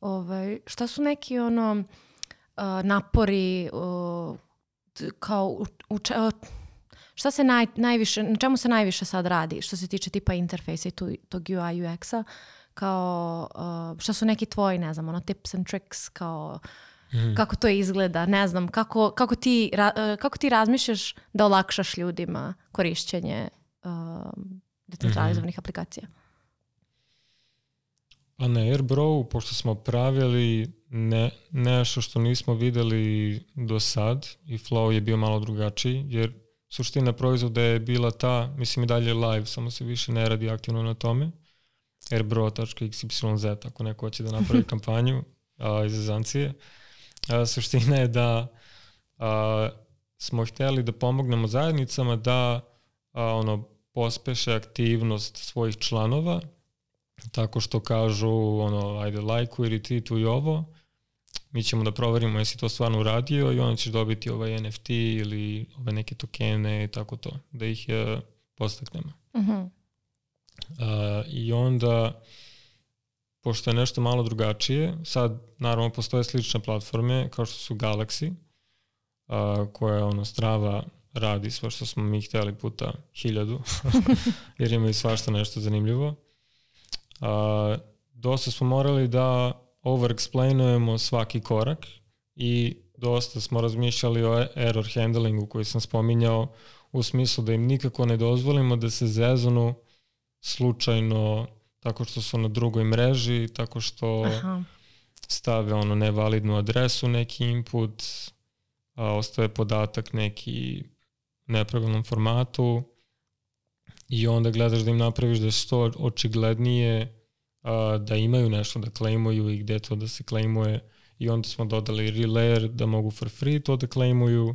ovaj, šta su neki ono uh, napori uh, kao u, u, Šta se naj, najviše, na čemu se najviše sad radi što se tiče tipa interfejsa i tu, tog UI UX-a? Kao, uh, šta su neki tvoji, ne znam, ono, tips and tricks, kao mm. kako to izgleda, ne znam, kako, kako, ti, ra, uh, kako ti razmišljaš da olakšaš ljudima korišćenje uh, decentralizovanih mm -hmm. aplikacija? Pa na Airbrow, pošto smo pravili ne, nešto što nismo videli do sad i flow je bio malo drugačiji, jer suština proizvoda je bila ta, mislim i dalje live, samo se više ne radi aktivno na tome, airbro.xyz, ako neko hoće da napravi *laughs* kampanju a, iz Azancije. A, suština je da a, smo hteli da pomognemo zajednicama da a, ono pospeše aktivnost svojih članova tako što kažu ono ajde lajkuj, retweetuj ovo mi ćemo da proverimo jesi to stvarno uradio i onda ćeš dobiti ovaj NFT ili ove neke tokene i tako to, da ih uh, postaknemo. Uh -huh. uh, I onda, pošto je nešto malo drugačije, sad naravno postoje slične platforme kao što su Galaxy, uh, koja ono strava radi sve što smo mi hteli puta hiljadu, *laughs* jer imaju svašta nešto zanimljivo. Uh, dosta smo morali da overexplainujemo svaki korak i dosta smo razmišljali o error handlingu koji sam spominjao u smislu da im nikako ne dozvolimo da se zezonu slučajno tako što su na drugoj mreži, tako što Aha. stave ono nevalidnu adresu, neki input, a ostaje podatak neki nepravilnom formatu i onda gledaš da im napraviš da je što očiglednije a, da imaju nešto da klejmuju i gde to da se klejmuje. I onda smo dodali relayer da mogu for free to da klejmuju.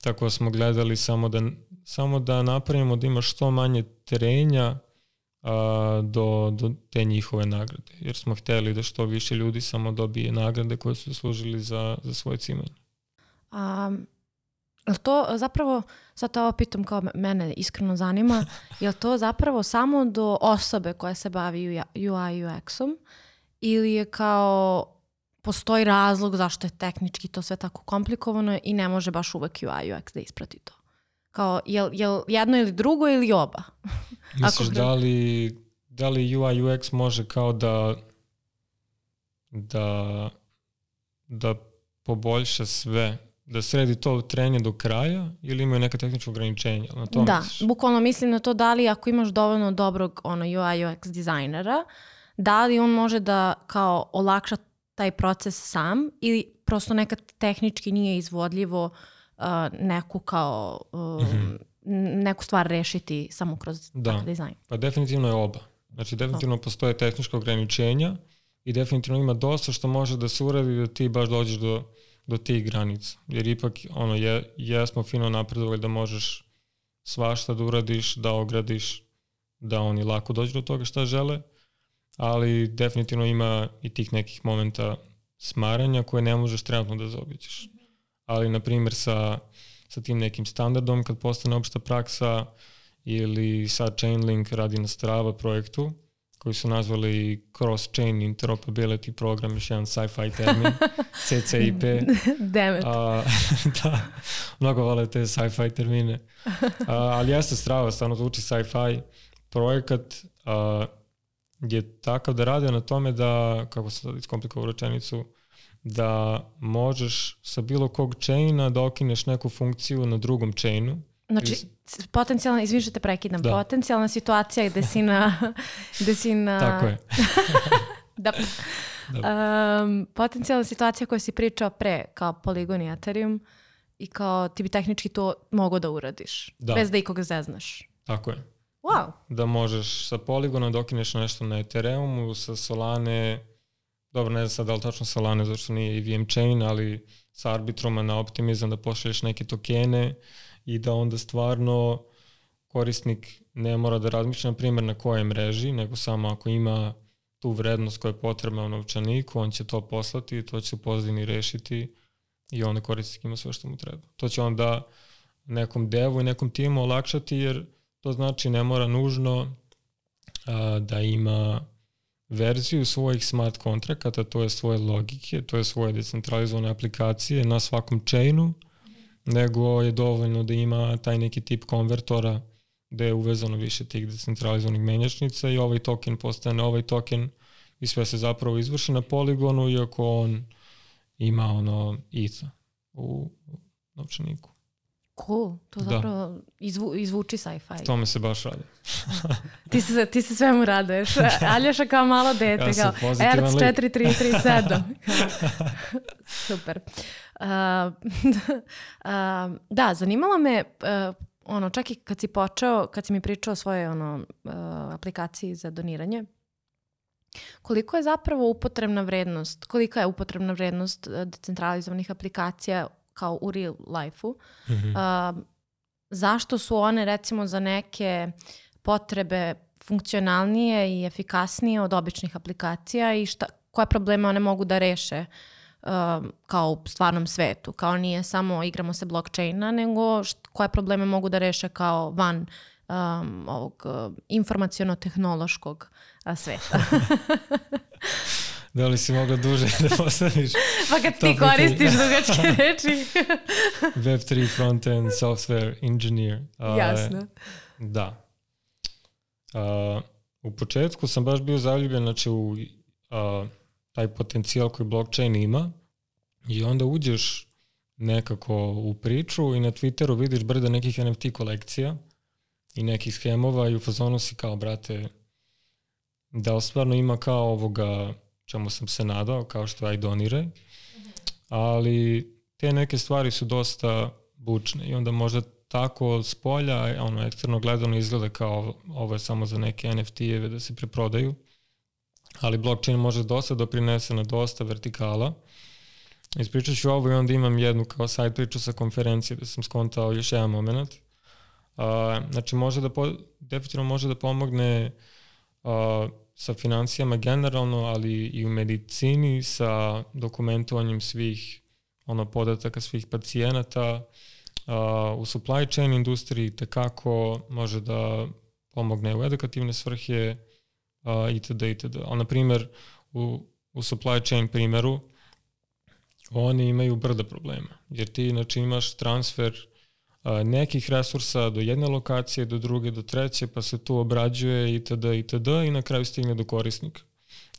Tako da smo gledali samo da, samo da napravimo da ima što manje terenja a, do, do te njihove nagrade. Jer smo hteli da što više ljudi samo dobije nagrade koje su služili za, za svoje cimanje. Um, to zapravo, sad to ovo pitam kao mene iskreno zanima, *laughs* je to zapravo samo do osobe koja se bavi UI UX-om ili je kao postoji razlog zašto je tehnički to sve tako komplikovano i ne može baš uvek UI UX da isprati to? Kao, je, je jedno ili drugo ili oba? *laughs* Misliš da li, da li UI UX može kao da da da poboljša sve da sredi to trenje do kraja ili imaju neka tehnička ograničenja? Na to da, misliš? bukvalno mislim na to da li ako imaš dovoljno dobrog ono, UI UX dizajnera, da li on može da kao olakša taj proces sam ili prosto nekad tehnički nije izvodljivo uh, neku kao uh, mm -hmm. neku stvar rešiti samo kroz da. dizajn. Pa definitivno je oba. Znači definitivno da. postoje tehnička ograničenja i definitivno ima dosta što može da se uradi da ti baš dođeš do do tih granica. Jer ipak ono, je, jesmo fino napredovali da možeš svašta da uradiš, da ogradiš, da oni lako dođu do toga šta žele, ali definitivno ima i tih nekih momenta smaranja koje ne možeš trenutno da zaobiđeš. Ali, na primjer, sa, sa tim nekim standardom, kad postane opšta praksa ili sa Chainlink radi na Strava projektu, koji su nazvali Cross-Chain Interoperability Program, još jedan sci-fi termin, CCIP. Damn it. A, *laughs* da, mnogo vole te sci-fi termine. A, ali jeste strava, stvarno zvuči sci-fi. Projekat a, je takav da rade na tome da, kako se sad iskomplikovao rečenicu, da možeš sa bilo kog chaina da okineš neku funkciju na drugom chainu Znači, potencijalna, izvim što te prekidam, da. potencijalna situacija gde si na... *laughs* gde si na Tako je. *laughs* da. da. Um, potencijalna situacija koju si pričao pre, kao Polygon i Ethereum, i kao ti bi tehnički to mogo da uradiš, da. bez da ikoga zeznaš. Tako je. Wow. Da možeš sa dokineš da nešto na Ethereumu, sa Solane, dobro ne znam sad da li tačno Solane, zašto nije i VM Chain, ali sa Arbitroma na Optimizam da pošalješ neke tokene, i da onda stvarno korisnik ne mora da razmišlja na primjer na kojoj mreži, nego samo ako ima tu vrednost koja je potrebna u novčaniku, on će to poslati, to će u pozadini rešiti i onda korisnik ima sve što mu treba. To će onda nekom devu i nekom timu olakšati jer to znači ne mora nužno a, da ima verziju svojih smart kontrakata, to je svoje logike, to je svoje decentralizovane aplikacije na svakom chainu, nego je dovoljno da ima taj neki tip konvertora gde je uvezano više tih decentralizovanih menjačnica i ovaj token postane ovaj token i sve se zapravo izvrši na poligonu iako on ima ono ETH u novčaniku. Cool, to da. zapravo da. izvu, izvuči sci-fi. To me se baš radi. *laughs* ti, se, ti se svemu radeš. Aljoša kao malo dete. Ja kao, Erc 4337. *laughs* Super. *laughs* da, zanimalo me, uh, ono, čak i kad si počeo, kad si mi pričao o svojoj ono, uh, aplikaciji za doniranje, koliko je zapravo upotrebna vrednost, kolika je upotrebna vrednost decentralizovanih aplikacija kao u real life-u? Mm -hmm. uh, zašto su one recimo za neke potrebe funkcionalnije i efikasnije od običnih aplikacija i šta, koje probleme one mogu da reše uh, kao u stvarnom svetu. Kao nije samo igramo se blockchaina, nego št, koje probleme mogu da reše kao van um, ovog uh, informacijono-tehnološkog uh, sveta. *laughs* da li si mogla duže *laughs* da postaviš? pa kad ti koristiš *laughs* dugačke reči. Web3 frontend software engineer. Uh, Jasno. Da. Uh, u početku sam baš bio zaljubljen znači, u uh, taj potencijal koji blockchain ima i onda uđeš nekako u priču i na Twitteru vidiš brda nekih NFT kolekcija i nekih schemova i u fazonu si kao, brate, da stvarno ima kao ovoga čemu sam se nadao, kao što aj doniraj, ali te neke stvari su dosta bučne i onda možda tako s polja, ono, eksterno gledano izgleda kao ovo je samo za neke NFT-eve da se preprodaju, ali blockchain može dosta doprinese na dosta vertikala. Ispričat ću ovo i onda imam jednu kao side priču sa konferencije da sam skontao još jedan moment. Uh, znači može da, po, definitivno može da pomogne uh, sa financijama generalno, ali i u medicini sa dokumentovanjem svih ono podataka svih pacijenata, Uh, u supply chain industriji tekako može da pomogne u edukativne svrhe uh, itd. itd. Ali, na primjer, u, u supply chain primjeru oni imaju brda problema, jer ti znači imaš transfer uh, nekih resursa do jedne lokacije, do druge, do treće, pa se tu obrađuje itd. itd. i na kraju stigne do korisnika.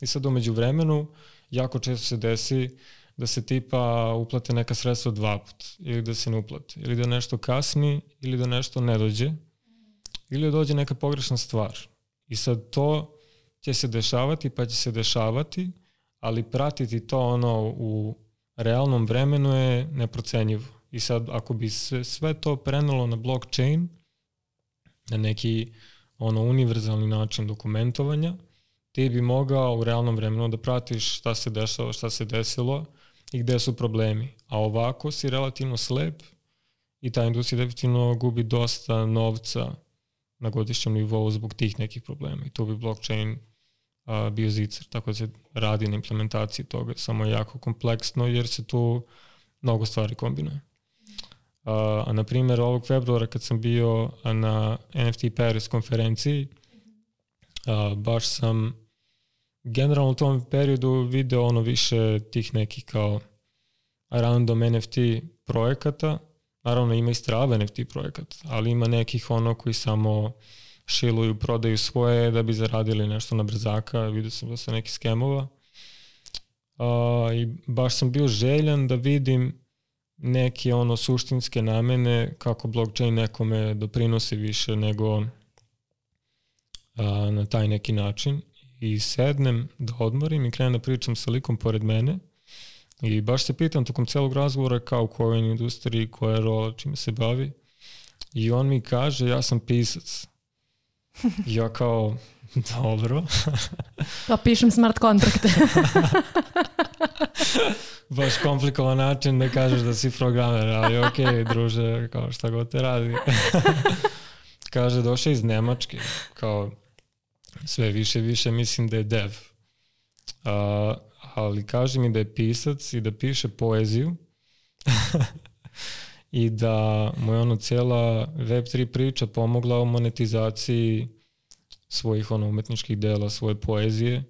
I sad umeđu vremenu jako često se desi da se tipa uplate neka sredstva dva put ili da se ne uplate ili da nešto kasni ili da nešto ne dođe ili da dođe neka pogrešna stvar. I sad to će se dešavati pa će se dešavati, ali pratiti to ono u realnom vremenu je neprocenjivo. I sad ako bi sve, sve to prenalo na blockchain, na neki ono univerzalni način dokumentovanja, ti bi mogao u realnom vremenu da pratiš šta se dešava, šta se desilo i gde su problemi. A ovako si relativno slep i ta industrija definitivno gubi dosta novca na godišnjem nivou zbog tih nekih problema. I tu bi blockchain a, bio zicar. Tako da se radi na implementaciji toga. Samo je jako kompleksno jer se tu mnogo stvari kombinuje. A, a na primjer ovog februara kad sam bio na NFT Paris konferenciji, a, baš sam generalno u tom periodu video ono više tih nekih kao random NFT projekata, naravno ima i strava NFT projekata, ali ima nekih ono koji samo šiluju, prodaju svoje da bi zaradili nešto na brzaka, vidio sam da se neki skemova. Uh, I baš sam bio željan da vidim neke ono suštinske namene kako blockchain nekome doprinosi više nego uh, na taj neki način i sednem da odmorim i krenem da pričam sa likom pored mene i baš se pitam tokom celog razgovora kao u kojoj industriji, koja je rola, čime se bavi i on mi kaže ja sam pisac. *laughs* Ja kao, dobro. *laughs* pa pišem smart kontrakte. *laughs* baš komplikovan način da kažeš da si programer, ali ok, druže, kao šta god te radi. kaže, došao iz Nemačke, kao sve više više mislim da je dev. Uh, ali kaže mi da je pisac i da piše poeziju i da mu je ono cijela Web3 priča pomogla u monetizaciji svojih ono umetničkih dela, svoje poezije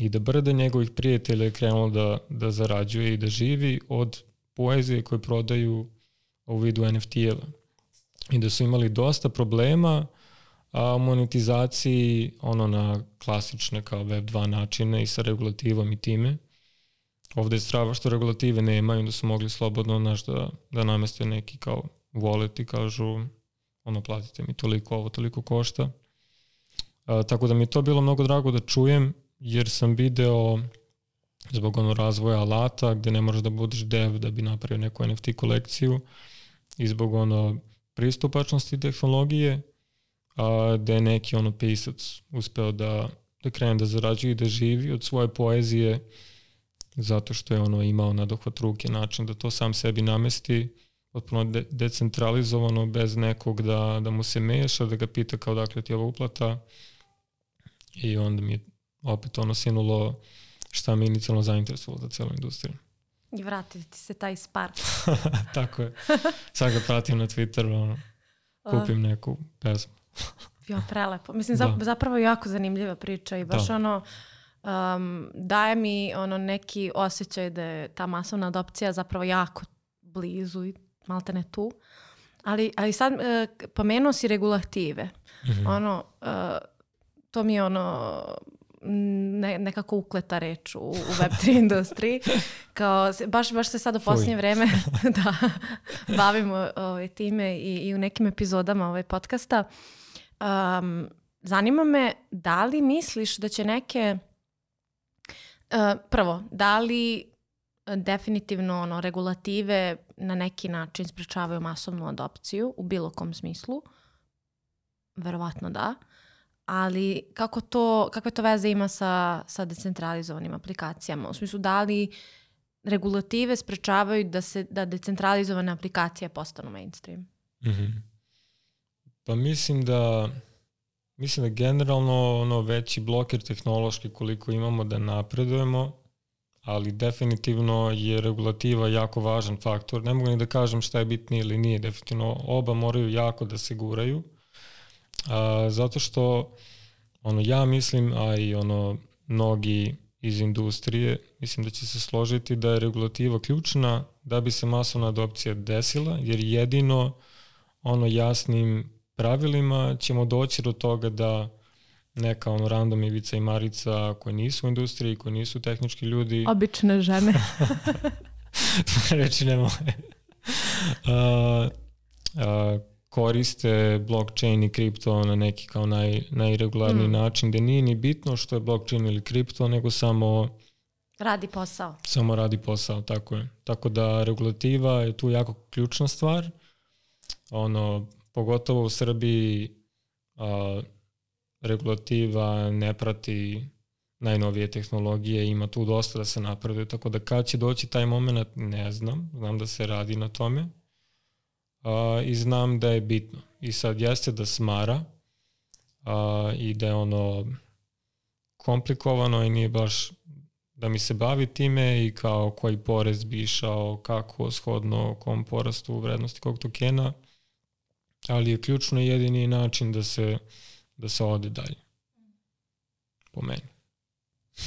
i da brda njegovih prijatelja je krenulo da, da zarađuje i da živi od poezije koje prodaju u vidu NFT-eva. I da su imali dosta problema a, monetizaciji ono na klasične kao web 2 načine i sa regulativom i time. Ovde je strava što regulative nema i onda su mogli slobodno naš da, da nameste neki kao wallet i kažu ono platite mi toliko, ovo toliko košta. A, tako da mi je to bilo mnogo drago da čujem jer sam video zbog ono razvoja alata gde ne možeš da budeš dev da bi napravio neku NFT kolekciju i zbog ono pristupačnosti tehnologije a, gde je neki ono pisac uspeo da, da krene da zarađuje i da živi od svoje poezije zato što je ono imao na dohvat ruke način da to sam sebi namesti potpuno de decentralizovano bez nekog da, da mu se meša, da ga pita kao dakle ti je ova uplata i onda mi je opet ono sinulo šta mi inicijalno zainteresovalo za celu industriju. I vratiti ti se taj spark. *laughs* Tako je. Sad ga pratim na Twitteru, ono, kupim neku pesmu. jo, prelepo. Mislim, da. zapravo jako zanimljiva priča i baš da. ono, um, daje mi ono neki osjećaj da je ta masovna adopcija zapravo jako blizu i malte ne tu. Ali, ali sad uh, pomenuo si regulative. Mm -hmm. Ono, uh, to mi je ono ne, nekako ukleta reč u, u Web3 *laughs* industriji. Kao, baš, baš se sad u posljednje vreme *laughs* da, bavimo ovaj, time i, i u nekim epizodama ovaj podcasta. Um, zanima me da li misliš da će neke prvo, da li definitivno ono, regulative na neki način sprečavaju masovnu adopciju u bilo kom smislu? Verovatno da. Ali kako to, kakve to veze ima sa, sa decentralizovanim aplikacijama? U smislu da li regulative sprečavaju da se da decentralizovane aplikacije postanu mainstream? Mm -hmm. Pa mislim da mislim da generalno ono veći bloker tehnološki koliko imamo da napredujemo, ali definitivno je regulativa jako važan faktor. Ne mogu ni da kažem šta je bitnije ili nije, definitivno oba moraju jako da se guraju, a, zato što ono ja mislim, a i ono mnogi iz industrije, mislim da će se složiti da je regulativa ključna da bi se masovna adopcija desila, jer jedino ono jasnim pravilima ćemo doći do toga da neka ono random Ivica i Marica koji nisu u industriji, koji nisu tehnički ljudi. Obične žene. *laughs* Reči ne moje. uh, uh, koriste blockchain i kripto na neki kao naj, najregularniji mm. način, gde nije ni bitno što je blockchain ili kripto, nego samo Radi posao. Samo radi posao, tako je. Tako da regulativa je tu jako ključna stvar. Ono, pogotovo u Srbiji a, regulativa ne prati najnovije tehnologije, ima tu dosta da se napreduje, tako da kad će doći taj moment, ne znam, znam da se radi na tome a, i znam da je bitno. I sad jeste da smara a, i da je ono komplikovano i nije baš da mi se bavi time i kao koji porez bi išao, kako shodno kom porastu vrednosti kog tokena, ali je ključno jedini način da se, da se ode dalje. Po meni.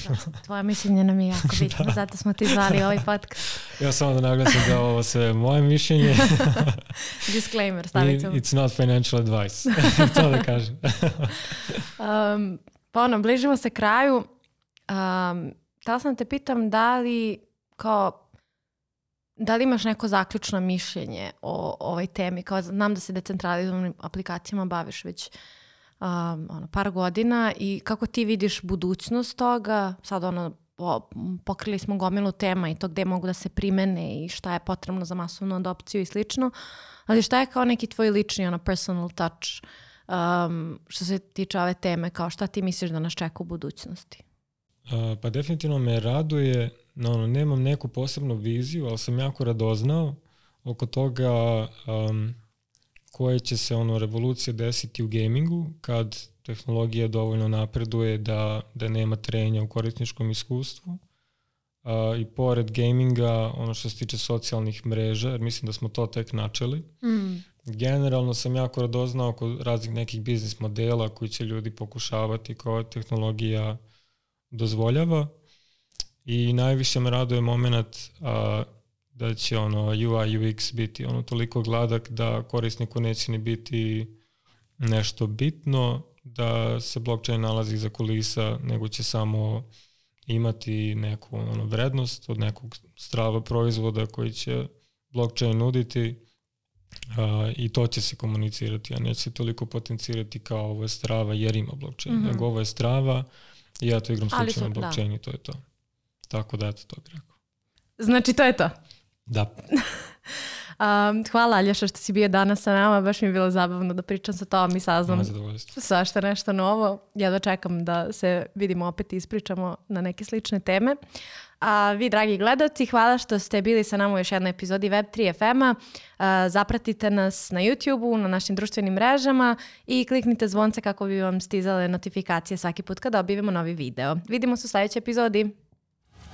Da, tvoje mišljenje nam je jako *laughs* bitno, da. zato smo ti zvali ovaj podcast. *laughs* ja samo da naglasim da ovo sve moje mišljenje. *laughs* Disclaimer, stavite. It's not financial advice. to da kažem. um, pa ono, bližimo se kraju. Um, da sam te pitam da li kao Da li imaš neko zaključno mišljenje o, o ovoj temi? Kao, znam da se decentralizovanim aplikacijama baviš već um, ono, par godina i kako ti vidiš budućnost toga? Sad ono, o, pokrili smo gomilu tema i to gde mogu da se primene i šta je potrebno za masovnu adopciju i slično. Ali šta je kao neki tvoj lični ono, personal touch um, što se tiče ove teme? Kao šta ti misliš da nas čeka u budućnosti? Uh, pa definitivno me raduje ono, nemam neku posebnu viziju, ali sam jako radoznao oko toga um, koje će se ono revolucije desiti u gamingu kad tehnologija dovoljno napreduje da, da nema trenja u korisničkom iskustvu. Uh, I pored gaminga, ono što se tiče socijalnih mreža, jer mislim da smo to tek načeli, mm. generalno sam jako radoznao oko raznih nekih biznis modela koji će ljudi pokušavati koja tehnologija dozvoljava i najviše me raduje moment a, da će ono UI UX biti ono toliko gladak da korisniku neće ni biti nešto bitno da se blockchain nalazi za kulisa, nego će samo imati neku ono, vrednost od nekog strava proizvoda koji će blockchain nuditi a, i to će se komunicirati, a neće se toliko potencirati kao ovo je strava jer ima blockchain, mm -hmm. nego ovo je strava i ja to igram slučajno na blockchain da. i to je to. Tako da, eto, to bih rekao. Znači, to je to. Da. *laughs* Um, hvala Aljoša što si bio danas sa nama, baš mi je bilo zabavno da pričam sa tobom i saznam svašta nešto novo. Ja da čekam da se vidimo opet i ispričamo na neke slične teme. A vi, dragi gledalci, hvala što ste bili sa nama u još jednoj epizodi Web3 FM-a. Zapratite nas na YouTube-u, na našim društvenim mrežama i kliknite zvonce kako bi vam stizale notifikacije svaki put kad objavimo novi video. Vidimo se u sledećoj epizodi.